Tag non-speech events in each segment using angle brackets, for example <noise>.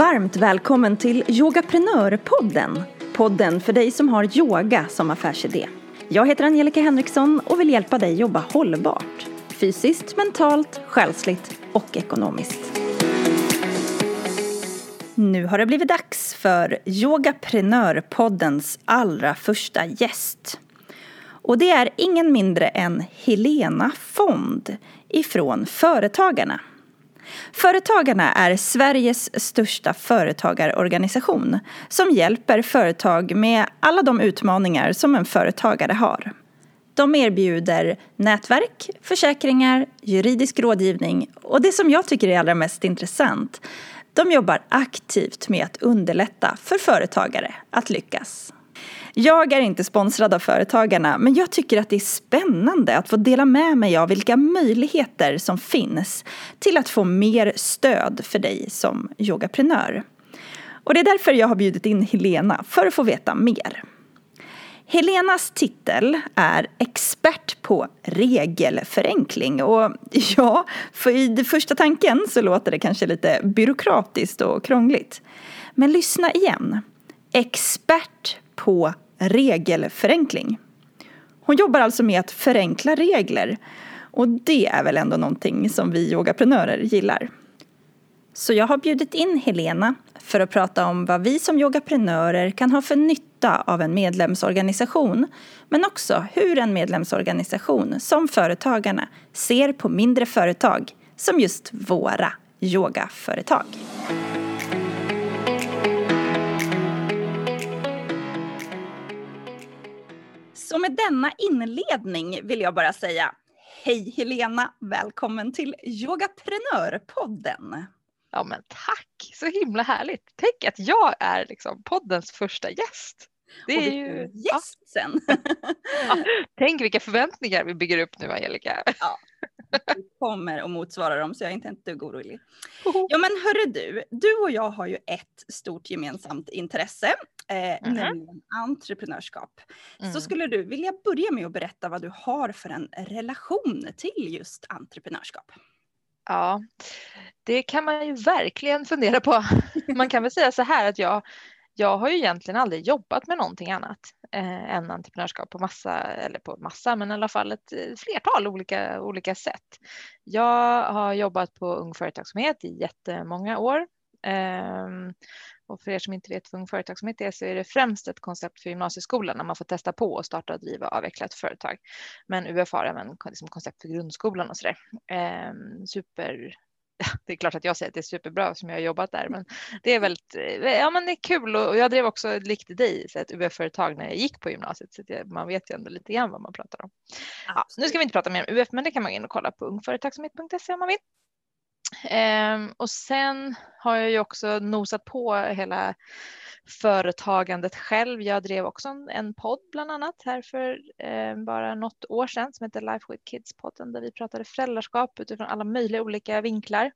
varmt välkommen till Yogaprenörpodden. Podden för dig som har yoga som affärsidé. Jag heter Angelica Henriksson och vill hjälpa dig jobba hållbart. Fysiskt, mentalt, själsligt och ekonomiskt. Nu har det blivit dags för Yogaprenörpoddens allra första gäst. Och det är ingen mindre än Helena Fond ifrån Företagarna. Företagarna är Sveriges största företagarorganisation som hjälper företag med alla de utmaningar som en företagare har. De erbjuder nätverk, försäkringar, juridisk rådgivning och det som jag tycker är allra mest intressant, de jobbar aktivt med att underlätta för företagare att lyckas. Jag är inte sponsrad av Företagarna men jag tycker att det är spännande att få dela med mig av vilka möjligheter som finns till att få mer stöd för dig som yogaprenör. Och det är därför jag har bjudit in Helena för att få veta mer. Helenas titel är expert på regelförenkling och ja, för i den första tanken så låter det kanske lite byråkratiskt och krångligt. Men lyssna igen. Expert på regelförenkling. Hon jobbar alltså med att förenkla regler och det är väl ändå någonting som vi yogaprenörer gillar. Så jag har bjudit in Helena för att prata om vad vi som yogaprenörer kan ha för nytta av en medlemsorganisation men också hur en medlemsorganisation som Företagarna ser på mindre företag som just våra yogaföretag. Så med denna inledning vill jag bara säga Hej Helena, välkommen till Yogaprenörpodden. Ja men tack, så himla härligt. Tänk att jag är liksom poddens första gäst. Det är ju gäst sen. ja, tänk vilka förväntningar vi bygger upp nu Angelica. Ja, kommer att motsvara dem så jag är inte ett dugg orolig. Ja men hörru du, du och jag har ju ett stort gemensamt intresse, eh, mm. nämligen entreprenörskap. Mm. Så skulle du vilja börja med att berätta vad du har för en relation till just entreprenörskap? Ja, det kan man ju verkligen fundera på. Man kan väl säga så här att jag, jag har ju egentligen aldrig jobbat med någonting annat eh, än entreprenörskap på massa, eller på massa, men i alla fall ett eh, flertal olika, olika sätt. Jag har jobbat på Ung Företagsamhet i jättemånga år. Eh, och för er som inte vet vad Ung Företagsamhet är så är det främst ett koncept för gymnasieskolan när man får testa på att starta och driva och avveckla ett företag. Men UF har även liksom koncept för grundskolan och sådär. Eh, super <laughs> det är klart att jag säger att det är superbra som jag har jobbat där, men det är väldigt, ja men det är kul och jag drev också likt dig ett UF-företag när jag gick på gymnasiet så det, man vet ju ändå lite grann vad man pratar om. Ja, nu ska vi inte prata mer om UF, men det kan man gå in och kolla på ungföretagsamhet.se om man vill. Um, och sen har jag ju också nosat på hela företagandet själv. Jag drev också en, en podd bland annat här för um, bara något år sedan som heter Life with Kids-podden där vi pratade föräldraskap utifrån alla möjliga olika vinklar.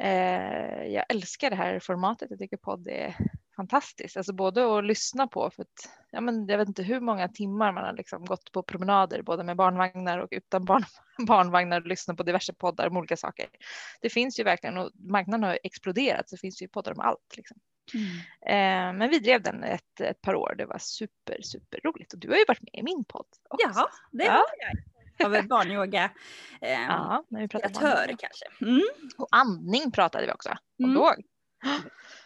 Uh, jag älskar det här formatet. Jag tycker podd är fantastiskt, alltså både att lyssna på för att ja, men jag vet inte hur många timmar man har liksom gått på promenader både med barnvagnar och utan barn, <laughs> barnvagnar och lyssnat på diverse poddar om olika saker. Det finns ju verkligen och marknaden har exploderat så det finns ju poddar om allt. Liksom. Mm. Eh, men vi drev den ett, ett par år. Det var super, super roligt och du har ju varit med i min podd. Också. Ja, det ja. har jag. Av barnyoga. Eh, ja, när vi pratade kanske. Mm. Och andning pratade vi också. Mm. Och, <gasps> <gasps>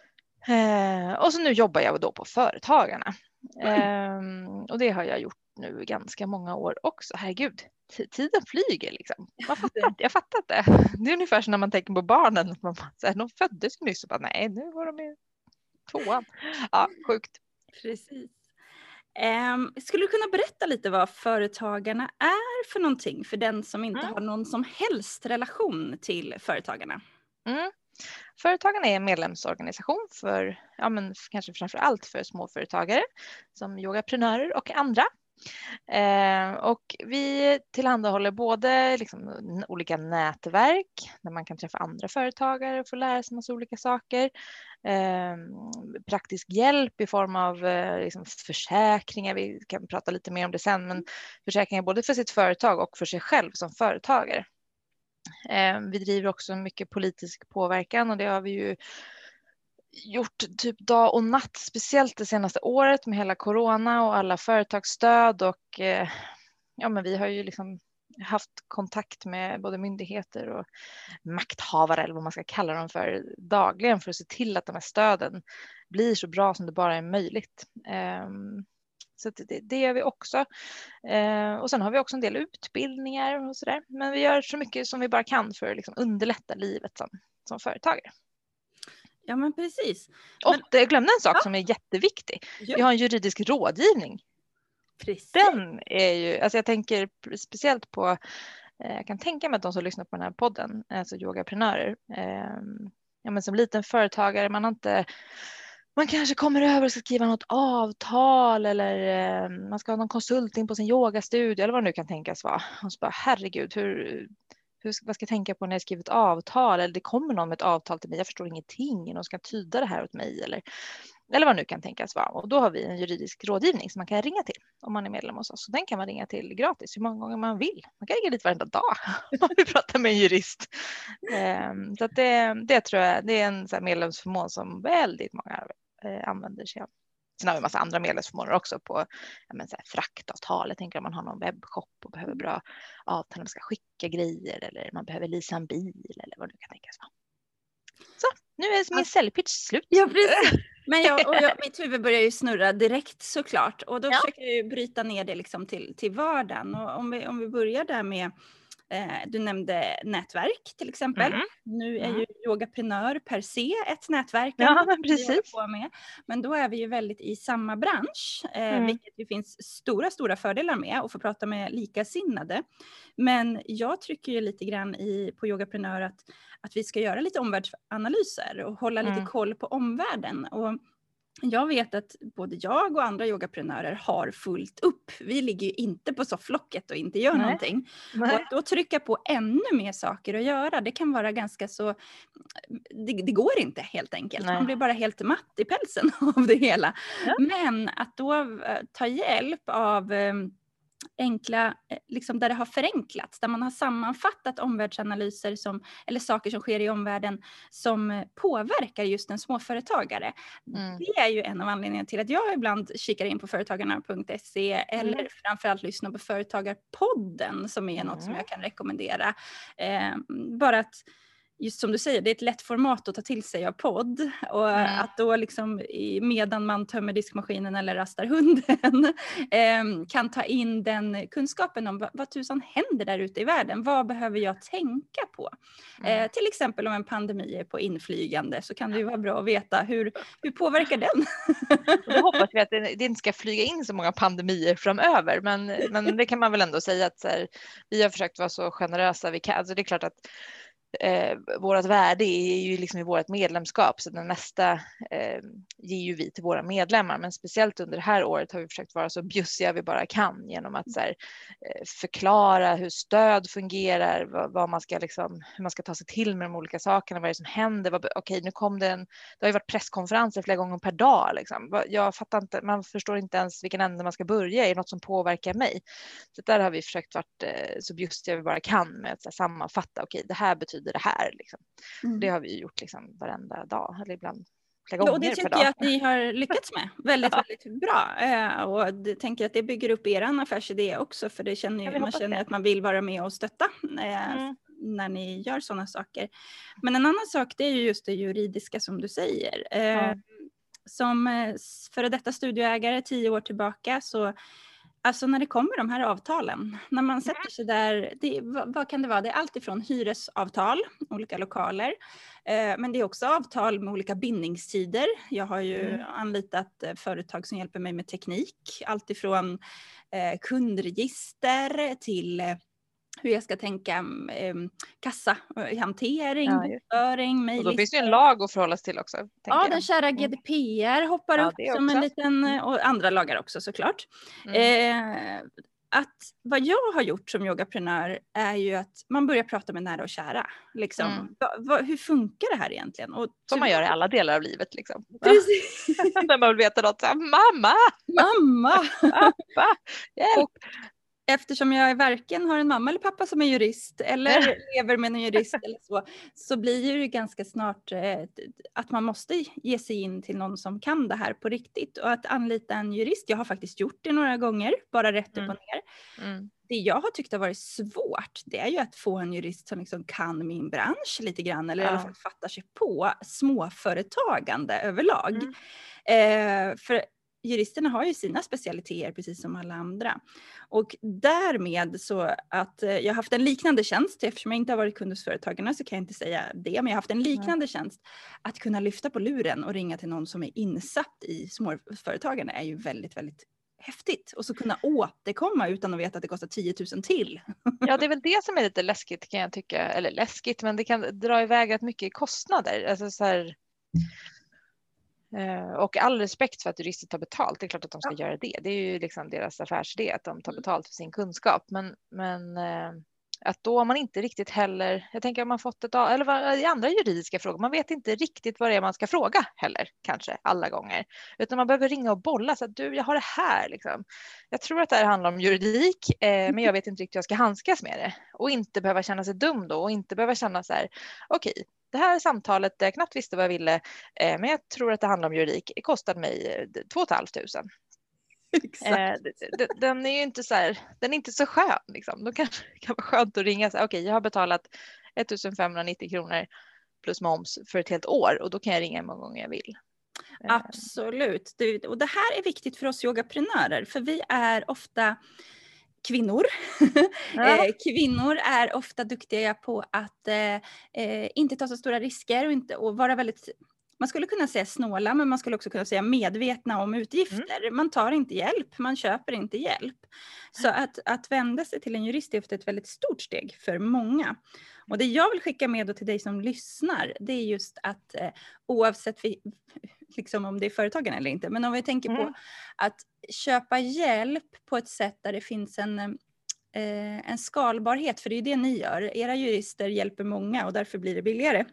eh, och så nu jobbar jag då på Företagarna. Eh, och det har jag gjort nu ganska många år också. Herregud, tiden flyger liksom. Man fattar, jag fattar inte. Det är ungefär som när man tänker på barnen. Man, så här, de föddes nyss och bara nej, nu var de i tvåan. Ja, sjukt. Precis. Um, skulle du kunna berätta lite vad Företagarna är för någonting för den som inte mm. har någon som helst relation till Företagarna? Mm. Företagarna är en medlemsorganisation för, ja men kanske framför allt för småföretagare som yogaprenörer och andra Eh, och vi tillhandahåller både liksom olika nätverk där man kan träffa andra företagare och få lära sig massa olika saker. Eh, praktisk hjälp i form av eh, liksom försäkringar, vi kan prata lite mer om det sen, men försäkringar både för sitt företag och för sig själv som företagare. Eh, vi driver också mycket politisk påverkan och det har vi ju gjort typ dag och natt, speciellt det senaste året med hela corona och alla företagsstöd och eh, ja, men vi har ju liksom haft kontakt med både myndigheter och makthavare eller vad man ska kalla dem för dagligen för att se till att de här stöden blir så bra som det bara är möjligt. Um, så det, det, gör vi också. Eh, och sen har vi också en del utbildningar och sådär. Men vi gör så mycket som vi bara kan för att liksom underlätta livet som, som företagare. Ja men precis. Och jag glömde en sak ja. som är jätteviktig. Ja. Vi har en juridisk rådgivning. Precis. Den är ju, alltså jag tänker speciellt på, eh, jag kan tänka mig att de som lyssnar på den här podden, alltså yogaprenörer, eh, ja men som liten företagare, man har inte man kanske kommer över och ska skriva något avtal eller eh, man ska ha någon konsulting på sin yogastudio eller vad det nu kan tänkas vara. Och så bara herregud, hur, hur, vad ska jag tänka på när jag skriver ett avtal? Eller det kommer någon med ett avtal till mig, jag förstår ingenting, någon ska tyda det här åt mig eller, eller vad det nu kan tänkas vara. Och då har vi en juridisk rådgivning som man kan ringa till om man är medlem hos oss. Så den kan man ringa till gratis hur många gånger man vill. Man kan ringa dit varenda dag <laughs> om vi pratar med en jurist. Ehm, så det, det tror jag, det är en medlemsförmån som väldigt många har använder sig av. Sen har vi en massa andra medlemsförmåner också på men så här, fraktavtal. Jag tänker om man har någon webbshop och behöver bra avtal, man ska skicka grejer eller man behöver leasa en bil eller vad det kan tänkas vara. Så, nu är min säljpitch slut. Ja, precis. Men jag, och jag, <laughs> mitt huvud börjar ju snurra direkt såklart och då ja. försöker jag bryta ner det liksom till, till vardagen. Och om, vi, om vi börjar där med Eh, du nämnde nätverk till exempel. Mm. Nu är mm. ju yogaprenör per se ett nätverk. Ja, men precis. På med. Men då är vi ju väldigt i samma bransch, eh, mm. vilket det finns stora, stora fördelar med att få prata med likasinnade. Men jag trycker ju lite grann i, på yogaprenör att, att vi ska göra lite omvärldsanalyser och hålla lite mm. koll på omvärlden. Och jag vet att både jag och andra yogaprenörer har fullt upp. Vi ligger ju inte på sofflocket och inte gör Nej. någonting. Nej. Och att då trycka på ännu mer saker att göra, det kan vara ganska så... Det, det går inte helt enkelt. Nej. Man blir bara helt matt i pälsen <laughs> av det hela. Ja. Men att då eh, ta hjälp av ehm, enkla, eh, liksom där det har förenklats, där man har sammanfattat omvärldsanalyser som, eller saker som sker i omvärlden som eh, påverkar just en småföretagare. Mm. Det är ju en av anledningarna till att jag ibland kikar in på företagarna.se eller mm. framförallt lyssnar på Företagarpodden som är mm. något som mm. jag kan rekommendera. Eh, bara att just som du säger, det är ett lätt format att ta till sig av podd. Och mm. att då liksom medan man tömmer diskmaskinen eller rastar hunden <laughs> eh, kan ta in den kunskapen om vad, vad tusan händer där ute i världen. Vad behöver jag tänka på? Mm. Eh, till exempel om en pandemi är på inflygande så kan det ju vara bra att veta hur, hur påverkar den? då hoppas vi att det, <laughs> det, inte ska flyga in så många pandemier framöver. Men, men det kan man väl ändå säga att här, vi har försökt vara så generösa vi kan. Alltså det är klart att eh, vårt värde är ju liksom i vårt medlemskap så den mesta eh, ger ju vi till våra medlemmar men speciellt under det här året har vi försökt vara så bjussiga vi bara kan genom att så här, eh, förklara hur stöd fungerar, vad, vad, man ska liksom, hur man ska ta sig till med de olika sakerna, vad är det som händer, vad, okej nu kom det en, det har ju varit presskonferenser flera gånger per dag liksom. Jag fattar inte, man förstår inte ens vilken ände man ska börja, är det något som påverkar mig? Så där har vi försökt vara eh, så bjussiga vi bara kan med att här, sammanfatta, okej det här betyder betyder det här? Liksom. Mm. Det har vi gjort liksom varenda dag, eller ibland flera gånger ja, och det tycker jag att ni har lyckats med väldigt, ja. väldigt bra. Eh, och jag tänker att det bygger upp er affärsidé också, för det känner ju, man känner det. att man vill vara med och stötta. Eh, mm. när ni gör sådana saker. Men en annan sak det är ju just det juridiska som du säger. Eh, ja. Som före detta studioägare tio år tillbaka så Alltså när det kommer de här avtalen, när man sätter sig där, det, vad, vad, kan det vara? Det är allt ifrån hyresavtal, olika lokaler, eh, men det är också avtal med olika bindningstider. Jag har ju mm. anlitat eh, företag som hjälper mig med teknik, allt ifrån eh, kundregister till eh, hur jag ska tänka um, kassahantering, ja, bokföring, mejl. Och då finns det ju en lag att förhålla sig till också. Ja, jag. den kära mm. GDPR hoppar ja, upp som en liten, mm. och andra lagar också såklart. Mm. Eh, att vad jag har gjort som yogaprenör är ju att man börjar prata med nära och kära. Liksom. Mm. Va, va, hur funkar det här egentligen? Och som man gör i alla delar av livet. Liksom. <laughs> Precis. <laughs> När man vill veta något. Mamma! Mamma! <laughs> Pappa! Hjälp! Och eftersom jag varken har en mamma eller pappa som är jurist eller <laughs> lever med en jurist eller så, så blir det ganska snart eh, att man måste ge sig in till någon som kan det här på riktigt och att anlita en jurist. Jag har faktiskt gjort det några gånger, bara rätt mm. upp och ner. Mm. Det jag har tyckt har varit svårt, det är ju att få en jurist som liksom kan min bransch lite grann eller ja. i alla fall fattar sig på småföretagande överlag. Mm. Eh, för juristerna har ju sina specialiteter precis som alla andra. Och därmed så att eh, jag har haft en liknande tjänst, eftersom jag inte har varit kund hos Företagarna så kan jag inte säga det, men jag har haft en liknande tjänst. Att kunna lyfta på luren och ringa till någon som är insatt i småföretagande är ju väldigt, väldigt häftigt. Och så kunna återkomma utan att veta att det kostar 10 000 till. Ja, det är väl <laughs> det som är lite läskigt kan jag tycka. Eller läskigt, men det kan dra iväg rätt mycket kostnader. Alltså så här, och all respekt för att jurister tar betalt, det är klart att de ska ja. göra det. Det är ju liksom deras affärsidé att de tar mm. betalt för sin kunskap. Men, men eh, att då har man inte riktigt heller, jag tänker om man fått ett, eller vad, i andra juridiska frågor, man vet inte riktigt vad det är man ska fråga heller, kanske alla gånger. Utan man behöver ringa och bolla så att du, jag har det här liksom. Jag tror att det här handlar om juridik, eh, men jag vet inte riktigt hur jag ska handskas med det. Och inte behöva känna sig dum då och inte behöva känna så här, okej, okay, det här samtalet där jag knappt visste vad jag ville, eh, men jag tror att det handlar om juridik, det kostade mig eh, 2 500. <laughs> Eh, den är ju inte så här, den är inte så skön liksom. Då kan <laughs> det vara skönt att ringa så här, okej, okay, jag har betalat 1590 kronor plus moms för ett helt år och då kan jag ringa hur många gånger jag vill. Eh. Absolut. Och det här är viktigt för oss yogaprenörer för vi är ofta kvinnor. <laughs> Ja. Eh, kvinnor är ofta duktiga på att eh, eh, inte ta så stora risker och, inte, och vara väldigt man skulle kunna säga snåla, men man skulle också kunna säga medvetna om utgifter. Mm. Man tar inte hjälp, man köper inte hjälp. Så att, att vända sig till en jurist är ofta ett väldigt stort steg för många. Och det jag vill skicka med till dig som lyssnar, det är just att eh, oavsett vi, liksom om det är företagen eller inte, men om vi tänker mm. på att köpa hjälp på ett sätt där det finns en eh, en skalbarhet, för det är det ni gör. Era jurister hjälper många och därför blir det billigare.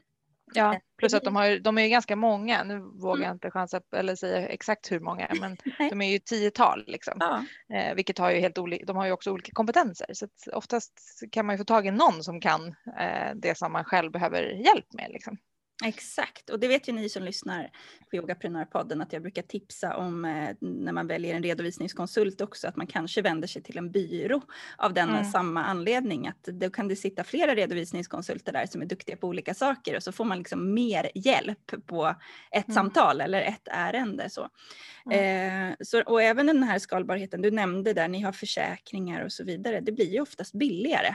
Ja, plus att de, har, de är ganska många. Nu vågar mm. jag inte chansa eller säga exakt hur många, men <laughs> de är ju tiotal liksom. Ja. Eh, vilket har ju helt olika, de har ju också olika kompetenser. Så oftast kan man ju få tag i någon som kan eh, det som man själv behöver hjälp med. Liksom. Exakt, och det vet ju ni som lyssnar på Yogaprenörpodden att jag brukar tipsa om eh, när man väljer en redovisningskonsult också att man kanske vänder sig till en byrå av den mm. samma anledning att då kan det sitta flera redovisningskonsulter där som är duktiga på olika saker och så får man liksom mer hjälp på ett mm. samtal eller ett ärende. Så. Mm. Eh, så. Och även den här skalbarheten du nämnde där, ni har försäkringar och så vidare, det blir ju oftast billigare.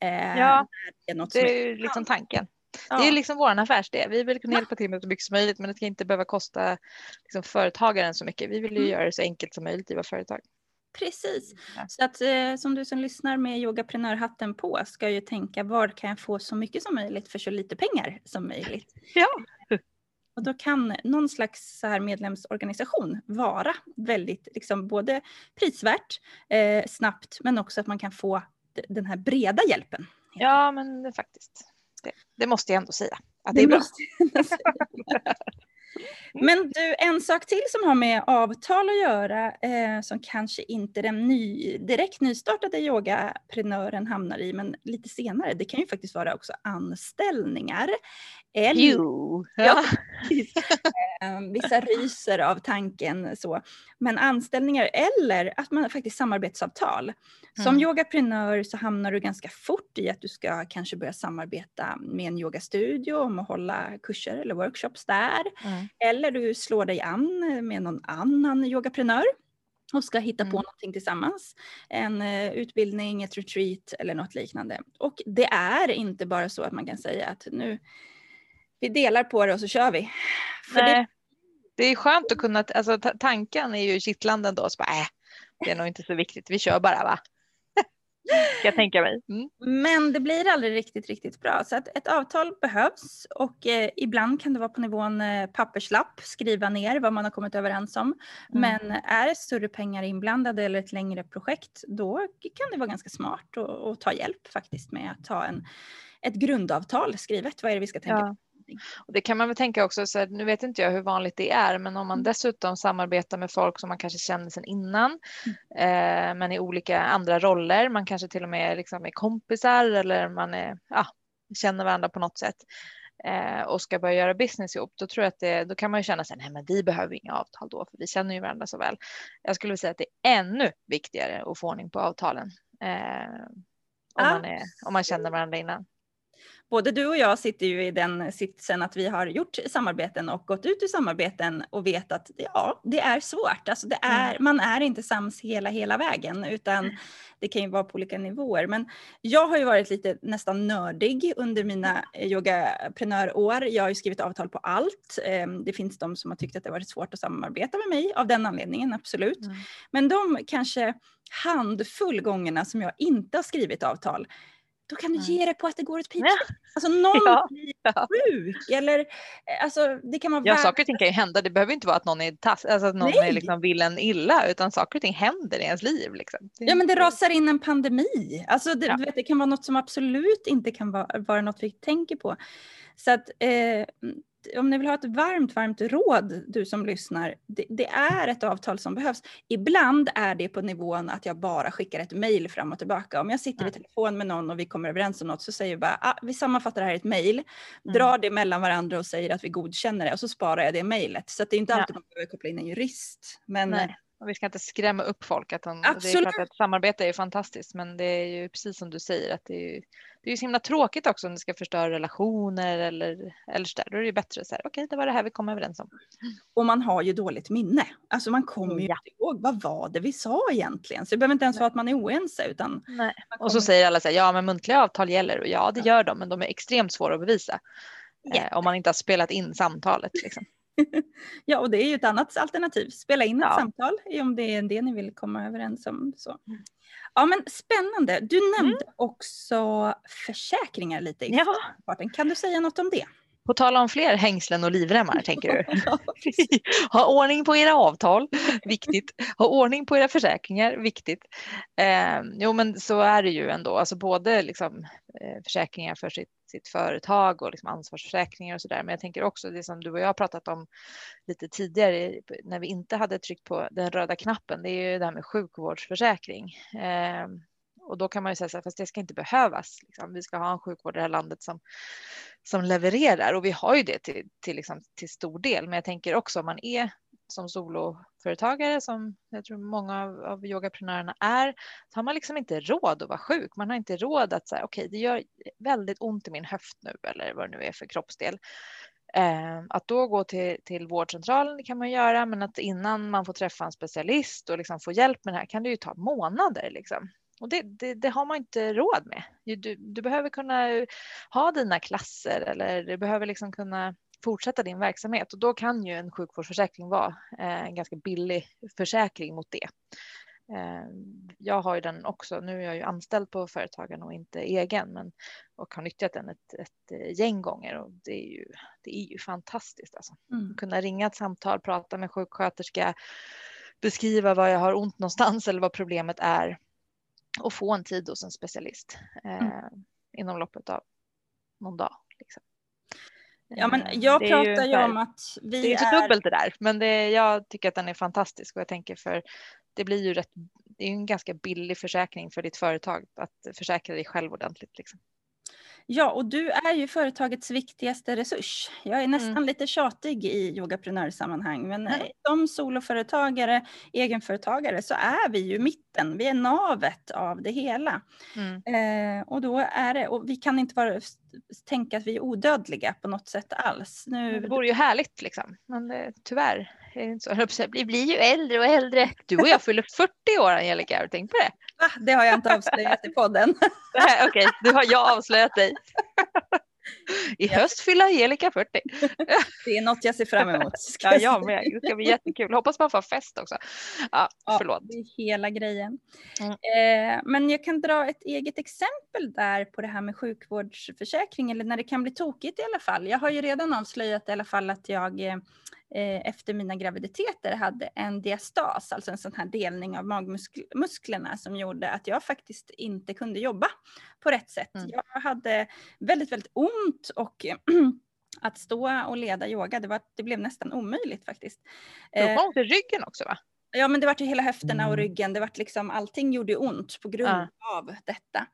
Eh, ja, det är, det är ju liksom tanken. Ja. Det är liksom vår affärsidé. Vi vill kunna hjälpa till med så mycket som möjligt men det ska inte behöva kosta liksom, företagaren så mycket. Vi vill ju mm. göra det så enkelt som möjligt i vårt företag. Precis. Ja. Så att eh, som du som lyssnar med yogaprenörhatten på ska ju tänka var kan jag få så mycket som möjligt för så lite pengar som möjligt. <laughs> Ja. Och då kan någon slags så här medlemsorganisation vara väldigt, liksom både prisvärt, eh, snabbt, men också att man kan få den här breda hjälpen. Ja, men faktiskt. Det, det måste jag ändå säga. Att det, det är bra. <laughs> Men du, en sak till som har med avtal att göra, eh, som kanske inte den ny, direkt nystartade yogaprenören hamnar i, men lite senare, det kan ju faktiskt vara också anställningar. Eller, jo. Ja. eh, vissa ryser av tanken så. Men anställningar eller att man faktiskt samarbetsavtal. Som mm. yogaprenör så hamnar du ganska fort i att du ska kanske börja samarbeta med en yogastudio om att hålla kurser eller workshops där. Mm. Eller du slår dig an med någon annan yogaprenör och ska hitta mm. på någonting tillsammans. En uh, utbildning, ett retreat eller något liknande. Och det är inte bara så att man kan säga att nu vi delar på det och så kör vi. För Nej. Det... det är skönt att kunna, alltså tanken är ju kittlande då, så bara, äh, det är nog inte så viktigt, vi kör bara va <laughs> jag tänka mig. Mm. Men det blir aldrig riktigt, riktigt bra. Så att ett avtal behövs och eh, ibland kan det vara på nivån eh, papperslapp, skriva ner vad man har kommit överens om. Mm. Men är det större pengar inblandade eller ett längre projekt, då kan det vara ganska smart att ta hjälp faktiskt med att ta en, ett grundavtal skrivet. Vad är det vi ska tänka ja. på? Och det kan man väl tänka också, så här, nu vet inte jag hur vanligt det är, men om man Mm. dessutom samarbetar med folk som man kanske känner sedan innan, Mm. eh, men i olika andra roller, man kanske till och med liksom är kompisar eller man är, ja, känner varandra på något sätt eh, och ska börja göra business ihop, då tror jag att det, då kan man ju känna sig, nej men vi behöver inga avtal då, för vi känner ju varandra så väl. Jag skulle vilja säga att det är ännu viktigare att få ordning på avtalen. Eh, om, man är, om man känner varandra innan. Både du och jag sitter ju i den sitsen att vi har gjort samarbeten och gått ut ur samarbeten och vet att ja, det är svårt. Alltså det är, Man är inte sams hela, hela vägen utan det kan ju vara på olika nivåer. Men jag har ju varit lite nästan nördig under mina eh, yogaprenörår. Jag har ju skrivit avtal på allt. Ehm, Det finns de som har tyckt att det varit svårt att samarbeta med mig av den anledningen, absolut. Mm. Men de kanske handfull gångerna som jag inte har skrivit avtal, då kan du ge dig på att det går åt pipan. Ja. Alltså någon <laughs> Ja. blir sjuk eller eh, alltså det kan vara Ja, värd- saker och ting kan ju hända. Det behöver inte vara att någon, är tass, alltså att någon Nej. är liksom vill en illa, utan saker och ting händer i ens liv. Liksom. Ja men det rasar in en pandemi. Alltså det, Ja. vet, det kan vara något som absolut inte kan vara, vara något vi tänker på. Så att eh, om ni vill ha ett varmt, varmt råd, du som lyssnar, det, det är ett avtal som behövs. Ibland är det på nivån att jag bara skickar ett mejl fram och tillbaka. Om jag sitter i Mm. telefon med någon och vi kommer överens om något så säger jag bara, ah, vi sammanfattar det här i ett mejl, Mm. drar det mellan varandra och säger att vi godkänner det och så sparar jag det mejlet. Så det är inte Ja. alltid man behöver koppla in en jurist. Men Nej. Och vi ska inte skrämma upp folk. Att de, det är Absolut. klart att samarbete är fantastiskt, men det är ju precis som du säger att det är ju, det är ju så himla tråkigt också om det ska förstöra relationer eller, eller så där. Då är det ju bättre så här, okej, det var det här vi kom överens om. Och man har ju dåligt minne. Alltså man kommer ju Ja. inte ihåg, vad var det vi sa egentligen? Så det behöver inte ens vara att man är oense utan Nej. Och så säger alla så här, ja men muntliga avtal gäller och ja det gör de, men de är extremt svåra att bevisa. Ja. Eh, om man inte har spelat in samtalet. Liksom. <laughs> Ja, och det är ju ett annat alternativ. Spela in ett Ja. samtal om det är det ni vill komma överens om. Så. Mm. Ja, men spännande. Du nämnde också försäkringar lite i Ja. Kan du säga något om det? På tala om fler hängslen och livremmar tänker du? <laughs> <laughs> ha ordning på era avtal, <laughs> viktigt. Ha ordning på era försäkringar, viktigt. Eh, jo men så är det ju ändå, alltså både liksom, eh, försäkringar för sitt, sitt företag och liksom ansvarsförsäkringar och sådär. Men jag tänker också det som du och jag har pratat om lite tidigare när vi inte hade tryckt på den röda knappen, det är ju det här med sjukvårdsförsäkring. Eh, och då kan man ju säga så här, fast det ska inte behövas. Liksom. Vi ska ha en sjukvård i det här landet som, som levererar och vi har ju det till, till, liksom, till stor del. Men jag tänker också om man är som soloföretagare som jag tror många av, av yogaprenörerna är, så har man liksom inte råd att vara sjuk. Man har inte råd att säga okej, okay, det gör väldigt ont i min höft nu eller vad det nu är för kroppsdel. Eh, att då gå till, till vårdcentralen det kan man göra, men att innan man får träffa en specialist och liksom få hjälp med det här kan det ju ta månader. Liksom. Och det, det, det, har man inte råd med. Du, du, behöver kunna ha dina klasser eller du behöver liksom kunna fortsätta din verksamhet och då kan ju en sjukvårdsförsäkring vara eh, en ganska billig försäkring mot det. Eh, jag har ju den också. Nu är jag ju anställd på företagen och inte egen men, och har nyttjat den ett, ett gäng gånger och det är ju, det är ju fantastiskt. Alltså. Mm. Kunna ringa ett samtal, prata med sjuksköterska, beskriva vad jag har ont någonstans eller vad problemet är och få en tid hos en specialist eh, mm. inom loppet av någon dag. Liksom. Ja, men jag det pratar ju om att vi Det är så är... dubbelt det där, men det, jag tycker att den är fantastisk och jag tänker för det blir ju rätt, det är ju en ganska billig försäkring för ditt företag att försäkra dig själv ordentligt. Liksom. Ja, och du är ju företagets viktigaste resurs. Jag är nästan mm. lite tjatig i yogaprenörsammanhang, men mm. som soloföretagare, egenföretagare så är vi ju mitten. Vi är navet av det hela. Mm. Eh, och då är det, och vi kan inte vara, tänka att vi är odödliga på något sätt alls. Nu... Det vore ju härligt liksom, men det, tyvärr så. Vi blir ju äldre och äldre. Du och jag fyller 40 år Angelica, har du tänkt på det? Va? Det har jag inte avslöjat i podden. <laughs> Okej, okay, nu har jag avslöjat dig. I höst fyller Angelica 40. Det är något jag ser fram emot. Ja, jag med. Det ska bli jättekul. Hoppas man får fest också. Ja, förlåt. Ja, det är hela grejen. Mm. Eh, men jag kan dra ett eget exempel där på det här med sjukvårdsförsäkring, eller när det kan bli tokigt i alla fall. Jag har ju redan avslöjat i alla fall att jag eh, efter mina graviditeter hade en diastas, alltså en sån här delning av magmusklerna som gjorde att jag faktiskt inte kunde jobba på rätt sätt. Mm. Jag hade väldigt, väldigt ont och <clears throat> att stå och leda yoga, det, var, det blev nästan omöjligt faktiskt. Du får ont i ryggen också va? Ja men det vart ju hela höfterna och ryggen, det vart liksom, allting gjorde ont på grund ja. av detta.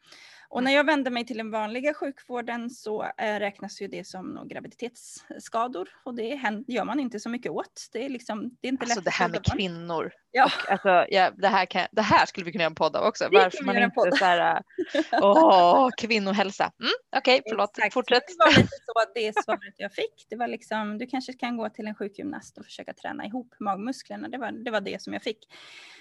Och när jag vände mig till den vanliga sjukvården så äh, räknas ju det som graviditetsskador och det gör man inte så mycket åt. Det är, liksom, det är inte alltså lätt det här med kvinnor. Ja. Och, alltså, ja, det, här kan, det här skulle vi kunna göra en podd av också. Det Varför man inte podd. så här, <laughs> åh, kvinnohälsa. Mm, Okej, okay, förlåt, Exakt. fortsätt. Det var lite <laughs> så det svaret jag fick. Det var liksom, du kanske kan gå till en sjukgymnast och försöka träna ihop magmusklerna. Det var, det var det som jag fick.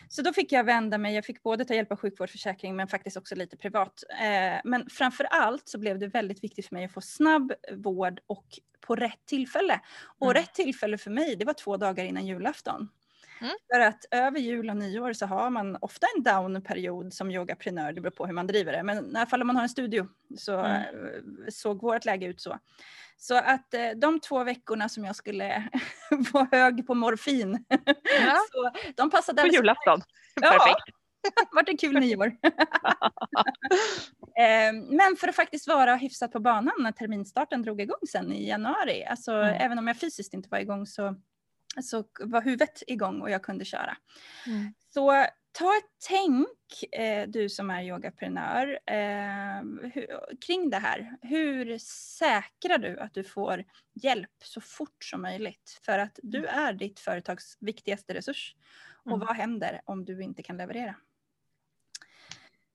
Så då fick jag vända mig. Jag fick både ta hjälp av sjukvårdsförsäkring men faktiskt också lite privat. Eh, men framför allt så blev det väldigt viktigt för mig att få snabb vård och på rätt tillfälle. Och mm. rätt tillfälle för mig, det var två dagar innan julafton. Mm. För att över jul och nyår så har man ofta en downperiod som yogaprenör, det beror på hur man driver det. Men i alla fall om man har en studio så mm. Eh, såg vårt läge ut så. Så att eh, de två veckorna som jag skulle <laughs> vara hög på morfin, ja. <laughs> så de passade På julafton, ja. perfekt. <laughs> Vart en kul nyår. Ehm, men för att faktiskt vara hyfsat på banan när terminstarten drog igång sen i januari, alltså mm. även om jag fysiskt inte var igång så så var huvudet igång och jag kunde köra. Mm. Så ta ett tänk, eh, du som är yogaprenör, eh, hur, kring det här. Hur säkrar du att du får hjälp så fort som möjligt? För att du mm. är ditt företags viktigaste resurs. Och mm. vad händer om du inte kan leverera?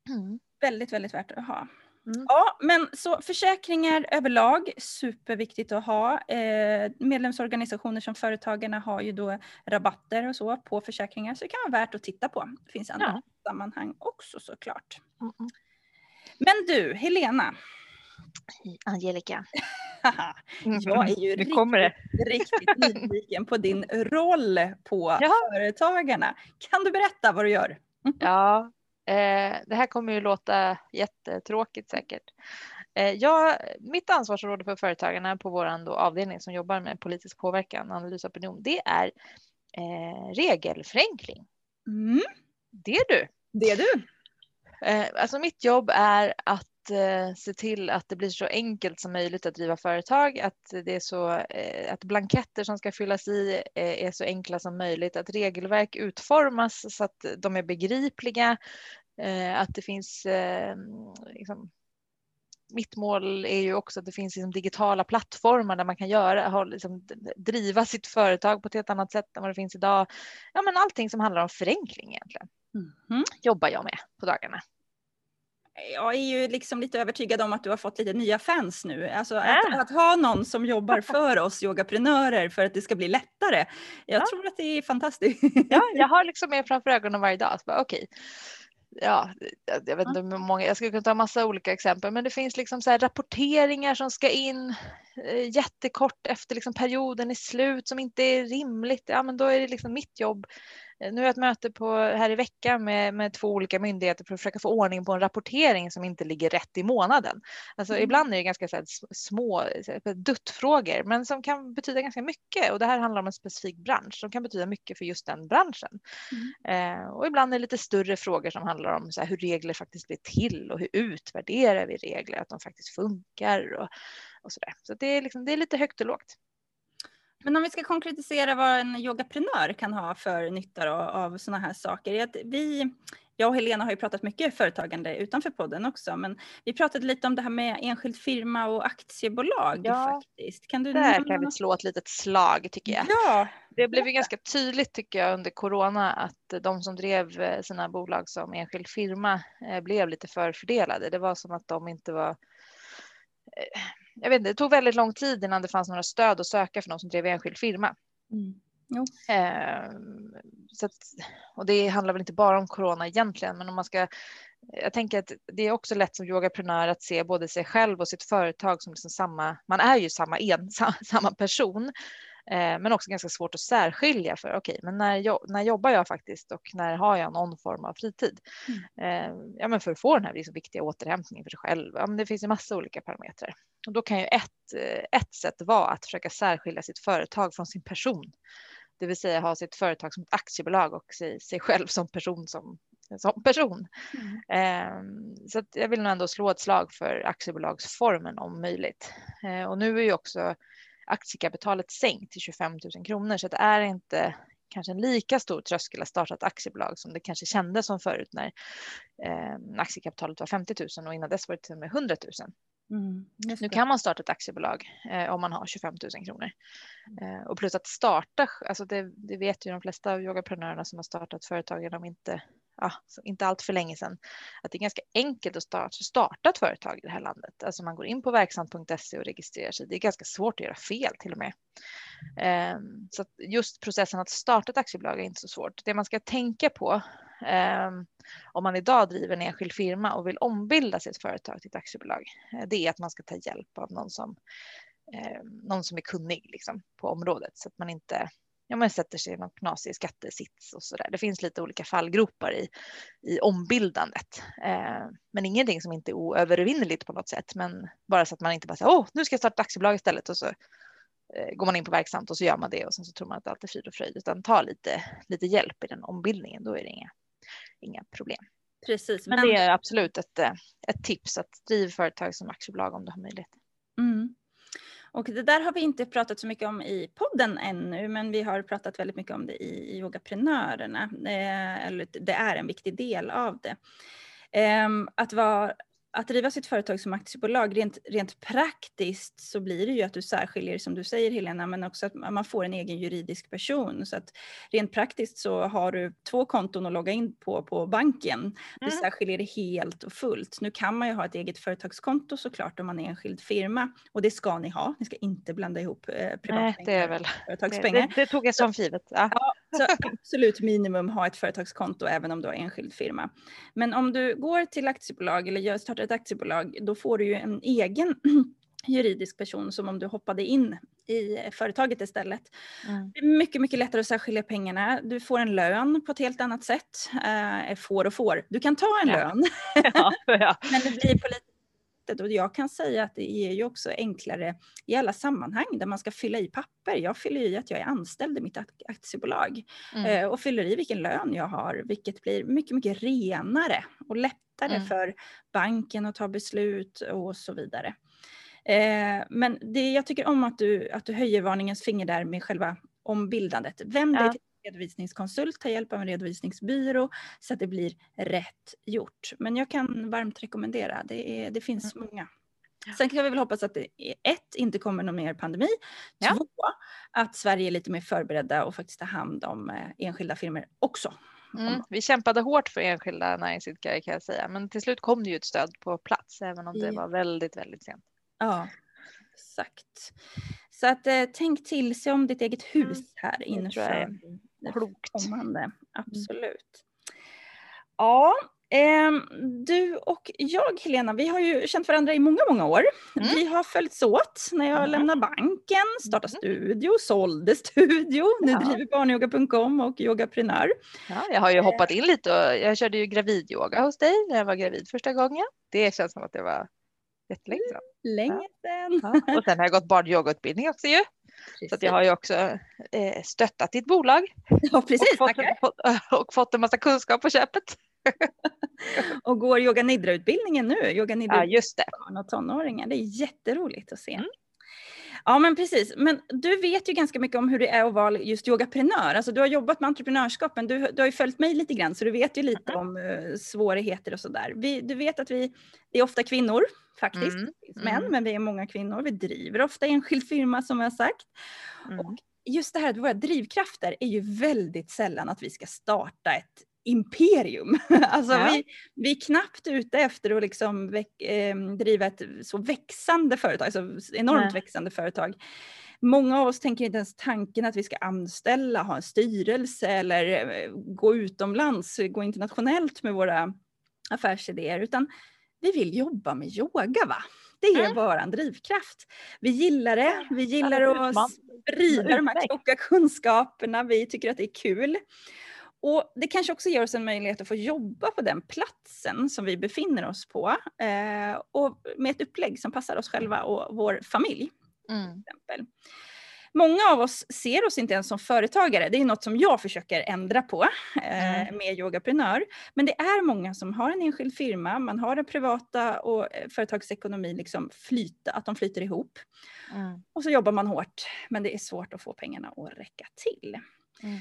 Mm. Väldigt, väldigt värt att ha. Mm. Ja, men så försäkringar överlag, superviktigt att ha. Eh, medlemsorganisationer som Företagarna har ju då rabatter och så på försäkringar, så det kan vara värt att titta på. Det finns andra ja. sammanhang också såklart. Mm. Men du, Helena. Angelica. <laughs> jag är ju riktigt, riktigt nyfiken på din roll på <laughs> ja. Företagarna. Kan du berätta vad du gör? Ja, Eh, det här kommer ju låta jättetråkigt säkert. Eh, jag, mitt ansvarsområde för företagarna på vår avdelning som jobbar med politisk påverkan, analys och opinion, det är eh, regelförenkling. Mm. Det är du. Det är du. Eh, alltså mitt jobb är att eh, se till att det blir så enkelt som möjligt att driva företag, att, det är så, eh, att blanketter som ska fyllas i eh, är så enkla som möjligt, att regelverk utformas så att de är begripliga, att det finns liksom, mitt mål är ju också att det finns liksom digitala plattformar där man kan göra, liksom, driva sitt företag på ett helt annat sätt än vad det finns idag. Ja, men allting som handlar om förenkling egentligen mm. jobbar jag med på dagarna jag är ju liksom lite övertygad om att du har fått lite nya fans nu. Alltså att, att, ha någon som jobbar för oss yogaprenörer för att det ska bli lättare. Jag ja. tror att det är fantastiskt. <laughs> Ja, jag har liksom er framför ögonen varje dag. Okej, okay. ja, jag vet inte hur många, jag skulle kunna ta massa olika exempel, men det finns liksom så rapporteringar som ska in jättekort efter liksom perioden är slut som inte är rimligt. Ja, men då är det liksom mitt jobb Eh, nu har jag ett möte på, här i veckan med, med två olika myndigheter för att försöka få ordning på en rapportering som inte ligger rätt i månaden. Alltså mm. ibland är det ganska så här, små duttfrågor men som kan betyda ganska mycket och det här handlar om en specifik bransch som kan betyda mycket för just den branschen. Mm. Eh, och ibland är det lite större frågor som handlar om så här, hur regler faktiskt blir till och hur utvärderar vi regler, att de faktiskt funkar och, och så där. Så det är, liksom, det är lite högt och lågt. Men om vi ska konkretisera vad en yogaprenör kan ha för nytta av sådana här saker. Vi, jag och Helena har ju pratat mycket företagande utanför podden också, men vi pratade lite om det här med enskild firma och aktiebolag ja, faktiskt. Kan du där kan vi slå ett litet slag tycker jag. Ja. Det blev ju ganska tydligt tycker jag under corona att de som drev eh, sina bolag som enskild firma eh, blev lite förfördelade. Det var som att de inte var eh, jag vet inte, det tog väldigt lång tid innan det fanns några stöd att söka för någon som drev enskild firma. Mm. Eh, så att, och det handlar väl inte bara om corona egentligen, men om man ska jag tänker att det är också lätt som yogaprenör att se både sig själv och sitt företag som liksom samma, man är ju samma en, <laughs> samma person. Eh, men också ganska svårt att särskilja för okej, okay, men när, jag, när jobbar jag faktiskt och när har jag någon form av fritid? Mm. Eh, ja, men för att få den här liksom viktiga återhämtningen för sig själv. Ja, men det finns en massa olika parametrar. Och då kan ju ett, eh, ett sätt vara att försöka särskilja sitt företag från sin person. Det vill säga ha sitt företag som ett aktiebolag och sig, sig själv som person som, som person. Mm. Eh, så jag vill nog ändå slå ett slag för aktiebolagsformen om möjligt. Och nu är ju också aktiekapitalet sänkt till 25 000 kronor så det är inte kanske en lika stor tröskel att starta ett aktiebolag som det kanske kändes som förut när eh, aktiekapitalet var 50 000 och innan dess var det till och med 100 000. Mm, nu kan man starta ett aktiebolag eh, om man har 25 000 kronor. Eh, och plus att starta, alltså det, det vet ju de flesta av yogaprenörerna som har startat företag genom inte, ja, inte allt för länge sedan, att det är ganska enkelt att starta, starta ett företag i det här landet. Alltså man går in på verksamt.se och registrerar sig. Det är ganska svårt att göra fel till och med. Eh, så just processen att starta ett aktiebolag är inte så svårt. Det man ska tänka på ehm, om man idag driver en enskild firma och vill ombilda sitt företag till ett aktiebolag, eh, det är att man ska ta hjälp av någon som, ehm, någon som är kunnig liksom, på området så att man inte ja, man sätter sig i någon knasig skattesits och så där. Det finns lite olika fallgropar i, i ombildandet, eh, men ingenting som inte är oövervinneligt på något sätt. Men bara så att man inte bara säger åh, nu ska jag starta aktiebolag istället och så eh, går man in på verksamt och så gör man det och sen så tror man att allt är frid och fröjd, utan ta lite, lite hjälp i den ombildningen. Då är det inga, inga problem. Precis. Men, men det är absolut ett, eh, ett tips att driva företag som aktiebolag om du har möjlighet. Mm. Och det där har vi inte pratat så mycket om i podden ännu, men vi har pratat väldigt mycket om det i Yogaprenörerna. Eh, eller det är en viktig del av det. Eh, att vara att driva sitt företag som aktiebolag, rent, rent praktiskt så blir det ju att du särskiljer, som du säger Helena, men också att man får en egen juridisk person. Så att rent praktiskt så har du två konton att logga in på på banken. Mm. Du särskiljer det helt och fullt. Nu kan man ju ha ett eget företagskonto såklart om man är enskild firma och det ska ni ha. Ni ska inte blanda ihop eh, privatpengar väl, företagspengar. Det, det, det tog jag som givet. Ja. ja. så absolut minimum ha ett företagskonto även om du har enskild firma. Men om du går till aktiebolag eller gör, startar ett aktiebolag, då får du ju en egen <clears throat> juridisk person som om du hoppade in i företaget istället. Mm. Det är mycket, mycket lättare att särskilja pengarna. Du får en lön på ett helt annat sätt. Eh, får och får. Du kan ta en ja. lön. <laughs> Ja, ja. <laughs> Men det blir på lite och jag kan säga att det är ju också enklare i alla sammanhang där man ska fylla i papper. Jag fyller i att jag är anställd i mitt aktiebolag mm. Eh, och fyller i vilken lön jag har, vilket blir mycket, mycket renare och lättare mm. för banken att ta beslut och så vidare. Eh, men det, jag tycker om att du, att du höjer varningens finger där med själva ombildandet. Vänd dig till redovisningskonsult, ta hjälp av en redovisningsbyrå så att det blir rätt gjort. Men jag kan varmt rekommendera, det, är, det finns mm. många. Sen kan vi väl hoppas att det ett, inte kommer någon mer pandemi. Ja. Två, att Sverige är lite mer förberedda och faktiskt tar hand om eh, enskilda firmor också. Mm. Vi kämpade hårt för enskilda näringsidkare kan jag säga, men till slut kom det ju ett stöd på plats, även om det var väldigt, väldigt sent. Ja, exakt. Så att eh, tänk till sig om ditt eget hus här inför klokt. kommande. Mm. Absolut. Ja, eh, du och jag Helena, vi har ju känt varandra i många, många år. Mm. Vi har följts åt när jag mm. lämnade banken, startade mm. studio, sålde studio, nu ja. driver barnyoga.com och yogaprenör. Ja, jag har ju hoppat in lite och jag körde ju gravidyoga hos dig när jag var gravid första gången. Det känns som att det var jättelänge sedan. Länge sedan. Ja. Och sen har jag gått barnyogautbildning också ju. Precis. Så att jag har ju också eh, stöttat ditt bolag. <laughs> Ja, precis. Och fått, fått, och fått en massa kunskap på köpet. <laughs> och går yoga nidra-utbildningen nu. Yoga nidra ja, just det. barn och tonåringar. Det är jätteroligt att se. Mm. Ja men precis, men du vet ju ganska mycket om hur det är att vara just yogaprenör. Alltså du har jobbat med entreprenörskapen, du, du har ju följt mig lite grann så du vet ju lite mm. om uh, svårigheter och sådär. Du vet att vi, det är ofta kvinnor faktiskt, mm. män, mm. men vi är många kvinnor. Vi driver ofta enskild firma som jag sagt. Mm. Och just det här att våra drivkrafter är ju väldigt sällan att vi ska starta ett imperium. <laughs> alltså ja. vi, vi är knappt ute efter att liksom väck, eh, driva ett så växande företag, alltså enormt Nej. växande företag. Många av oss tänker inte ens tanken att vi ska anställa, ha en styrelse eller eh, gå utomlands, gå internationellt med våra affärsidéer, utan vi vill jobba med yoga va? Det är mm. våran drivkraft. Vi gillar det, vi gillar att sprida de här kloka kunskaperna, vi tycker att det är kul. Och det kanske också ger oss en möjlighet att få jobba på den platsen som vi befinner oss på eh, och med ett upplägg som passar oss själva och vår familj. Mm. Många av oss ser oss inte ens som företagare. Det är något som jag försöker ändra på eh, Mm. med Yogaprenör. Men det är många som har en enskild firma, man har den privata och eh, företagsekonomi liksom flyta, att de flyter ihop. Mm. Och så jobbar man hårt, men det är svårt att få pengarna att räcka till. Mm.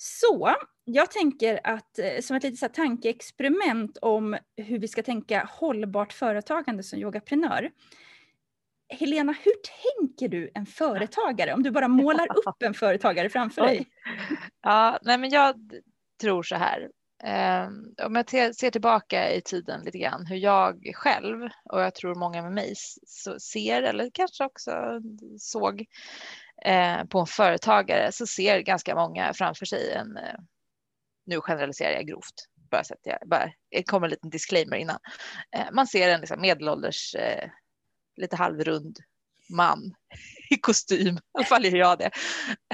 Så jag tänker att eh, som ett litet så tankeexperiment om hur vi ska tänka hållbart företagande som yogaprenör. Helena, hur tänker du en företagare? Om du bara målar <laughs> upp en företagare framför dig. Ja, nej men jag tror så här. Eh, om jag ser tillbaka i tiden lite grann hur jag själv och jag tror många med mig ser eller kanske också såg Eh, på en företagare så ser ganska många framför sig en, eh, nu generaliserar jag grovt, bara så att jag, bara, det kommer en liten disclaimer innan. Eh, man ser en liksom medelålders, lite halvrund man <laughs> i kostym, i alla fall gör jag det,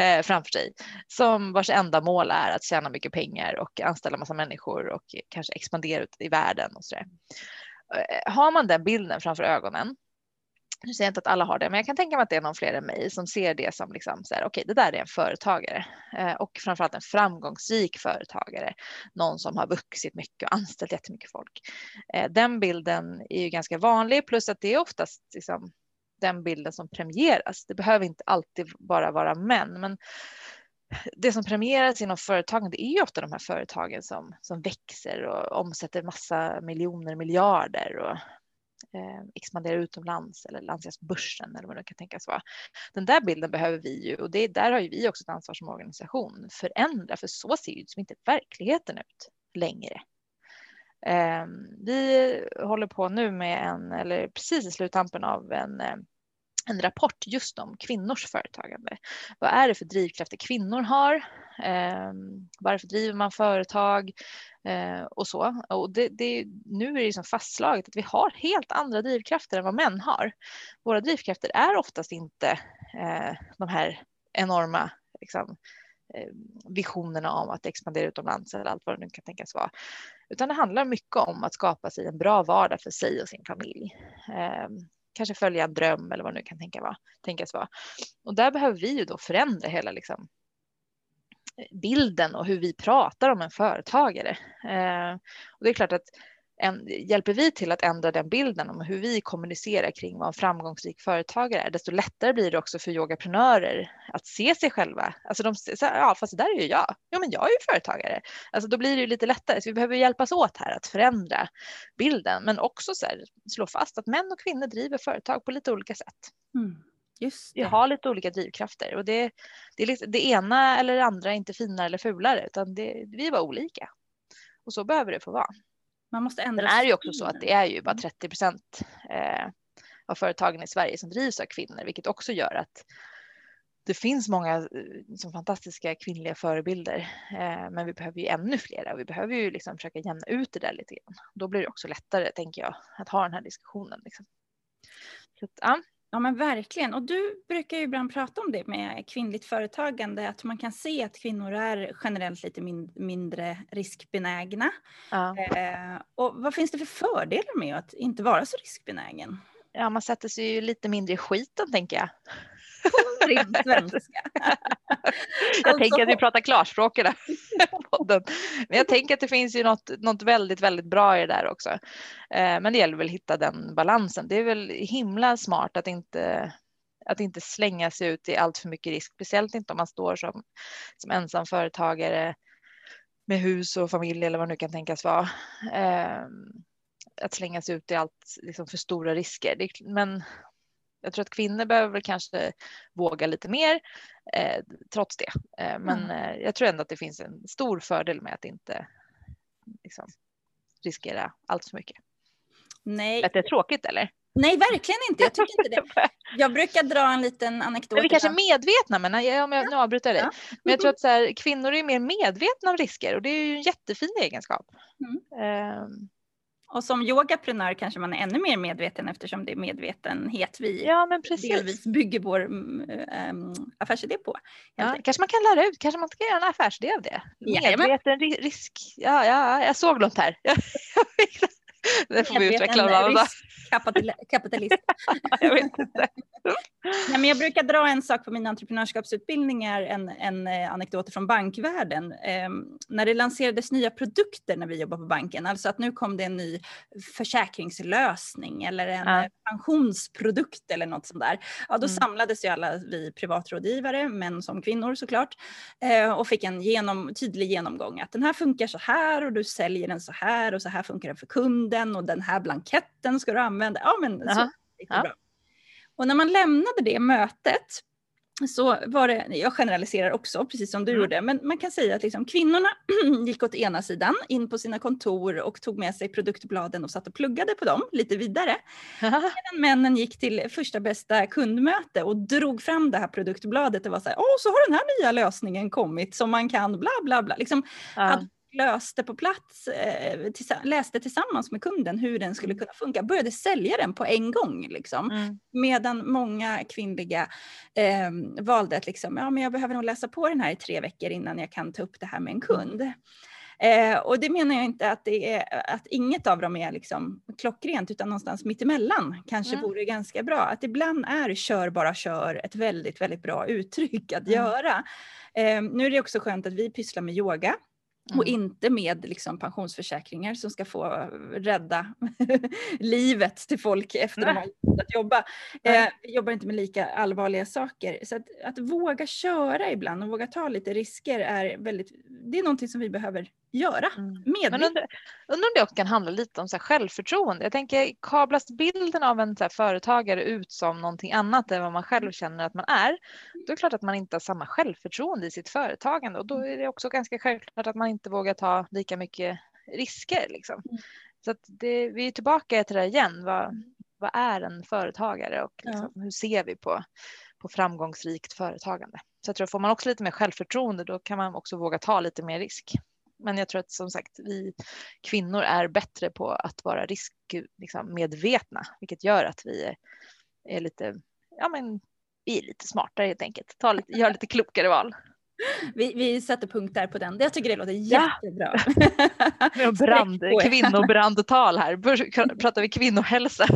eh, framför sig. Som vars enda mål är att tjäna mycket pengar och anställa massa människor och kanske expandera ut i världen och sådär. Har man den bilden framför ögonen, nu säger jag inte att alla har det, men jag kan tänka mig att det är någon fler än mig som ser det som liksom så här, okej, det där är en företagare eh, och framförallt en framgångsrik företagare, någon som har vuxit mycket och anställt jättemycket folk. Eh, den bilden är ju ganska vanlig, plus att det är oftast liksom den bilden som premieras. Det behöver inte alltid bara vara män, men det som premieras inom företagen, det är ju ofta de här företagen som, som växer och omsätter massa miljoner, miljarder och eh, expanderar utomlands eller lanseras på börsen eller vad det kan tänkas vara. Den där bilden behöver vi ju och det, där har ju vi också ett ansvar som organisation förändra, för så ser ju liksom inte verkligheten ut längre. Eh, vi håller på nu med en, eller precis i sluttampen av en eh, en rapport just om kvinnors företagande. Vad är det för drivkrafter kvinnor har? Eh, varför driver man företag? Eh, och så. Och det, det, nu är det liksom fastslaget att vi har helt andra drivkrafter än vad män har. Våra drivkrafter är oftast inte eh, de här enorma liksom, eh, visionerna om att expandera utomlands eller allt vad det nu kan tänkas vara. Utan det handlar mycket om att skapa sig en bra vardag för sig och sin familj. Eh, kanske följa en dröm eller vad det nu kan tänka vara, tänkas vara. Och där behöver vi ju då förändra hela liksom, bilden och hur vi pratar om en företagare. Eh, och det är klart att en, hjälper vi till att ändra den bilden om hur vi kommunicerar kring vad en framgångsrik företagare är, desto lättare blir det också för yogaprenörer att se sig själva. Alltså de säger, ja fast det där är ju jag. Ja men jag är ju företagare. Alltså då blir det ju lite lättare. Så vi behöver hjälpas åt här att förändra bilden, men också så här, slå fast att män och kvinnor driver företag på lite olika sätt. Mm, just Vi det. har lite olika drivkrafter och det, det, är liksom, det ena eller det andra är inte finare eller fulare, utan det, vi är bara olika. Och så behöver det få vara. Man måste Sen ändra är det ju också så att det är ju bara 30 procent eh, av företagen i Sverige som drivs av kvinnor, vilket också gör att det finns många eh, som fantastiska kvinnliga förebilder, eh, men vi behöver ju ännu flera och vi behöver ju liksom försöka jämna ut det där lite grann. Då blir det också lättare, tänker jag, att ha den här diskussionen. Liksom. Så ja. Ja men verkligen. Och du brukar ju ibland prata om det med kvinnligt företagande, att man kan se att kvinnor är generellt lite min mindre riskbenägna. Ja. Eh, och vad finns det för fördelar med att inte vara så riskbenägen? ja, man sätter sig ju lite mindre i skiten, tänker jag. Ren svenska. <laughs> Jag Alltså- tänker att vi pratar klarspråk i den här <laughs> podden. Men jag tänker att det finns ju något, något väldigt, väldigt bra i det där också. Eh, Men det gäller väl att hitta den balansen. Det är väl himla smart att inte, att inte slänga sig ut i allt för mycket risk, speciellt inte om man står som, som ensam företagare med hus och familj eller vad det nu kan tänkas vara. Eh, Att slänga sig ut i allt liksom för stora risker. Det, men jag tror att kvinnor behöver kanske våga lite mer eh, trots det. Eh, men Mm. eh, jag tror ändå att det finns en stor fördel med att inte liksom, riskera allt för mycket. Nej, Att det är tråkigt eller? nej, verkligen inte. Jag tycker inte det. <laughs> Jag brukar dra en liten anekdot. Men vi kanske är medvetna, men jag, om jag, nu avbryter jag dig. Ja. Men jag tror att så här, kvinnor är mer medvetna om risker och det är ju en jättefin egenskap. Mm. Ehm, Och som yogaprenör kanske man är ännu mer medveten eftersom det är medvetenhet vi ja, men precis. delvis bygger vår ähm, affärsidé på. Ja, kanske man kan lära ut, kanske man ska göra en affärsidé av det. Medveten ri- risk. Ja, ja, jag såg något här. <laughs> <laughs> det får vi utveckla någon annan kapitalist. <laughs> Jag vet inte. Nej, men jag brukar dra en sak på mina entreprenörskapsutbildningar, en, en eh, anekdot från bankvärlden. Eh, när det lanserades nya produkter när vi jobbade på banken, alltså att nu kom det en ny försäkringslösning eller en ja. pensionsprodukt eller något sånt där. Ja, då mm. samlades ju alla vi privatrådgivare, män som kvinnor såklart, eh, och fick en genom, tydlig genomgång att den här funkar så här och du säljer den så här och så här funkar den för kunden och den här blanketten ska du använda. Ja, men så, det ja. bra. Och när man lämnade det mötet så var det, jag generaliserar också, precis som du mm. gjorde, men man kan säga att liksom, kvinnorna <clears throat> gick åt ena sidan in på sina kontor och tog med sig produktbladen och satt och pluggade på dem lite vidare. Medan männen gick till första bästa kundmöte och drog fram det här produktbladet och var så här, åh så har den här nya lösningen kommit som man kan bla bla bla. Liksom, ja löste på plats, eh, läste tillsammans med kunden hur den skulle mm. kunna funka, började sälja den på en gång. Liksom. Mm. Medan många kvinnliga eh, valde att liksom, ja, men jag behöver nog läsa på den här i tre veckor innan jag kan ta upp det här med en mm. kund. Eh, och det menar jag inte att, det är, att inget av dem är liksom klockrent, utan någonstans mittemellan kanske mm. vore ganska bra. Att ibland är kör bara kör ett väldigt, väldigt bra uttryck att mm. göra. Eh, nu är det också skönt att vi pysslar med yoga Mm. Och inte med liksom pensionsförsäkringar som ska få rädda <laughs> livet till folk efter att de att jobba. Eh, vi jobbar inte med lika allvarliga saker. Så att, att, våga köra ibland och våga ta lite risker är väldigt, det är någonting som vi behöver göra. Mm. Men undrar, undrar om det också kan handla lite om så självförtroende. Jag tänker kablas bilden av en så företagare ut som någonting annat än vad man själv känner att man är. Då är det klart att man inte har samma självförtroende i sitt företagande och då är det också ganska självklart att man inte vågar ta lika mycket risker. Liksom. Mm. Så det, vi är tillbaka till det igen. Vad, mm. vad är en företagare och liksom, ja. hur ser vi på, på framgångsrikt företagande? Så jag tror får man också lite mer självförtroende då kan man också våga ta lite mer risk. Men jag tror att som sagt vi kvinnor är bättre på att vara riskmedvetna, liksom, vilket gör att vi är, är lite, ja men vi är lite smartare helt enkelt, Ta lite, gör lite klokare val. <laughs> Vi, vi sätter punkt där på den. Jag tycker det låter jättebra. <laughs> Ja. Brand, kvinnobrandtal här. <laughs> Pratar vi kvinnohälsa?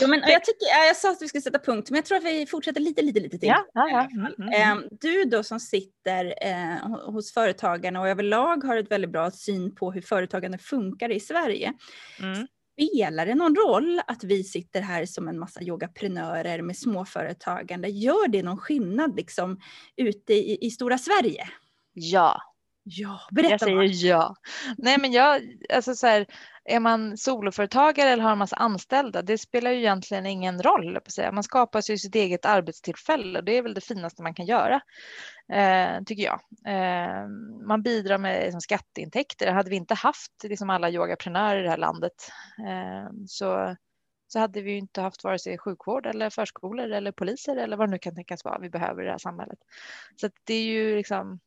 jo, men jag, tycker, jag sa att vi skulle sätta punkt, men jag tror att vi fortsätter lite, lite, lite till. Ja, ja, ja. Mm, mm, mm. Ehm, du då som sitter eh, hos företagarna och överlag har ett väldigt bra syn på hur företagande funkar i Sverige. Mm. Spelar det någon roll att vi sitter här som en massa yogaprenörer med småföretagande? Gör det någon skillnad liksom ute i, i stora Sverige? Ja. Ja, berätta Jag säger bara. ja. Nej men jag, alltså så här, är man soloföretagare eller har en massa anställda, det spelar ju egentligen ingen roll. På säga. Man skapar ju sitt eget arbetstillfälle och det är väl det finaste man kan göra, eh, tycker jag. Eh, man bidrar med liksom, skatteintäkter. Hade vi inte haft liksom, alla yogaprenörer i det här landet eh, så, så hade vi ju inte haft vare sig sjukvård eller förskolor eller poliser eller vad det nu kan tänkas vara vi behöver i det här samhället. Så det är ju liksom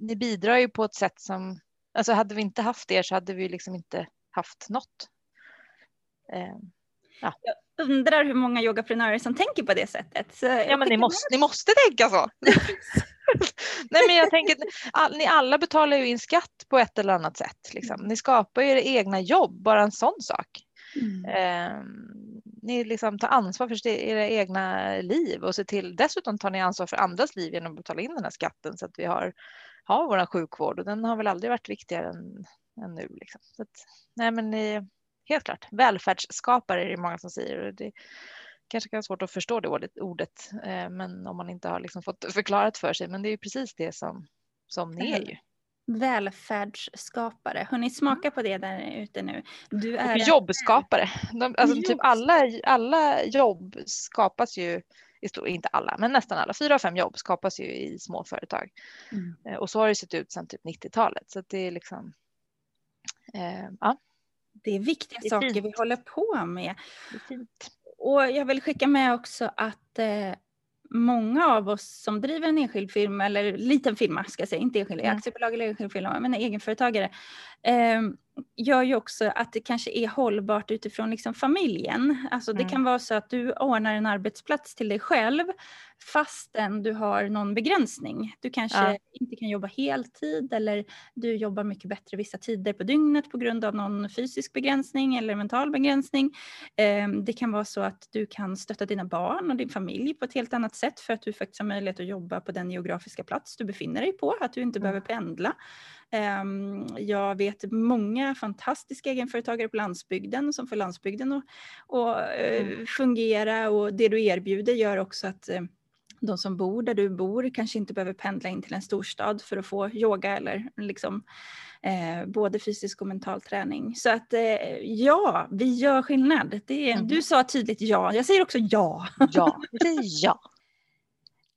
ni bidrar ju på ett sätt som Alltså hade vi inte haft er så hade vi liksom inte haft något. Eh, ja. Jag undrar hur många yogaprenörer som tänker på det sättet. Så ja, men ni måste, ni måste tänka så. <laughs> Nej, men jag tänker all, ni alla betalar ju in skatt på ett eller annat sätt. Liksom. Ni skapar ju era egna jobb, bara en sån sak. Mm. Eh, ni liksom tar ansvar för era egna liv och ser till, dessutom tar ni ansvar för andras liv genom att betala in den här skatten så att vi har har vår sjukvård och den har väl aldrig varit viktigare än, än nu. Liksom. Så att, nej men ni, helt klart, välfärdsskapare är det många som säger. Och det kanske kan vara svårt att förstå det ordet, ordet eh, men om man inte har liksom fått förklarat för sig. Men det är ju precis det som, som ni är ju. Välfärdsskapare. Har ni smaka på det där ute nu? Du är jobbskapare. De, alltså typ alla, alla jobb skapas ju inte alla, men nästan alla, fyra av fem jobb skapas ju i små företag. Mm. Eh, och så har det sett ut sedan typ 90-talet. Så det är liksom, eh, ja. Det är viktiga det är saker fint. vi håller på med. Och jag vill skicka med också att eh, många av oss som driver en enskild firma, eller liten firma ska jag säga, inte enskild, mm. aktiebolag eller enskild firma, men egenföretagare. Eh, gör ju också att det kanske är hållbart utifrån liksom familjen. Alltså det mm. kan vara så att du ordnar en arbetsplats till dig själv fastän du har någon begränsning. Du kanske ja. inte kan jobba heltid eller du jobbar mycket bättre vissa tider på dygnet på grund av någon fysisk begränsning eller mental begränsning. Ehm, det kan vara så att du kan stötta dina barn och din familj på ett helt annat sätt för att du faktiskt har möjlighet att jobba på den geografiska plats du befinner dig på, att du inte mm. behöver pendla. Ehm, jag vet många fantastiska egenföretagare på landsbygden som får landsbygden att, att eh, mm. fungera och det du erbjuder gör också att eh, de som bor där du bor kanske inte behöver pendla in till en storstad för att få yoga eller liksom eh, både fysisk och mental träning. Så att eh, ja, vi gör skillnad. Det, mm. Du sa tydligt ja, jag säger också ja. Ja, det är <laughs> ja.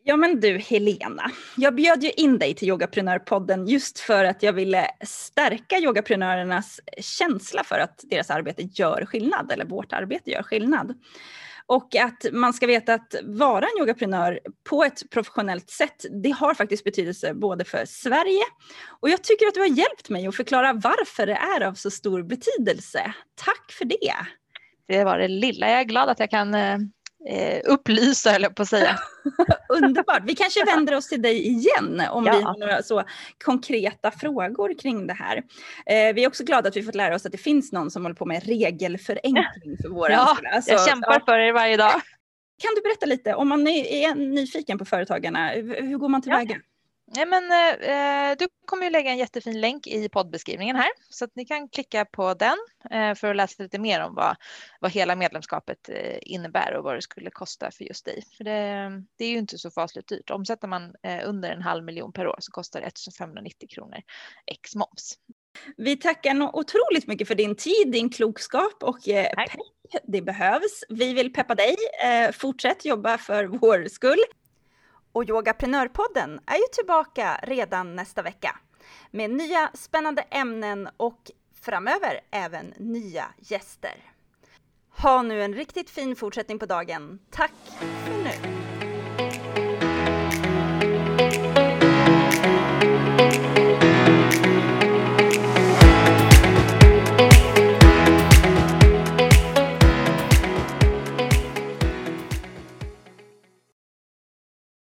Ja men du Helena, jag bjöd ju in dig till Yogaprenörpodden just för att jag ville stärka yogaprenörernas känsla för att deras arbete gör skillnad, eller vårt arbete gör skillnad. Och att man ska veta att vara en yogaprenör på ett professionellt sätt, det har faktiskt betydelse både för Sverige och jag tycker att du har hjälpt mig att förklara varför det är av så stor betydelse. Tack för det! Det var det lilla. Jag är glad att jag kan eh, eh, upplysa, eller på att säga. <laughs> Underbart. Vi kanske vänder oss till dig igen om ja. vi har några så konkreta frågor kring det här. Eh, vi är också glada att vi fått lära oss att det finns någon som håller på med regelförenkling för våra Ja, alltså, jag kämpar ja. för er varje dag. Kan du berätta lite, om man är nyfiken på företagarna, hur går man tillväga? Ja. Ja, men, eh, du kommer ju lägga en jättefin länk i poddbeskrivningen här så att ni kan klicka på den eh, för att läsa lite mer om vad, vad hela medlemskapet eh, innebär och vad det skulle kosta för just dig. För det, det är ju inte så fasligt dyrt. Omsätter man eh, under en halv miljon per år så kostar det 1590 kronor ex moms. Vi tackar otroligt mycket för din tid, din klokskap och eh, pepp. Det behövs. Vi vill peppa dig. Eh, fortsätt jobba för vår skull. Och Yogaprenörpodden är ju tillbaka redan nästa vecka med nya spännande ämnen och framöver även nya gäster. Ha nu en riktigt fin fortsättning på dagen. Tack för nu!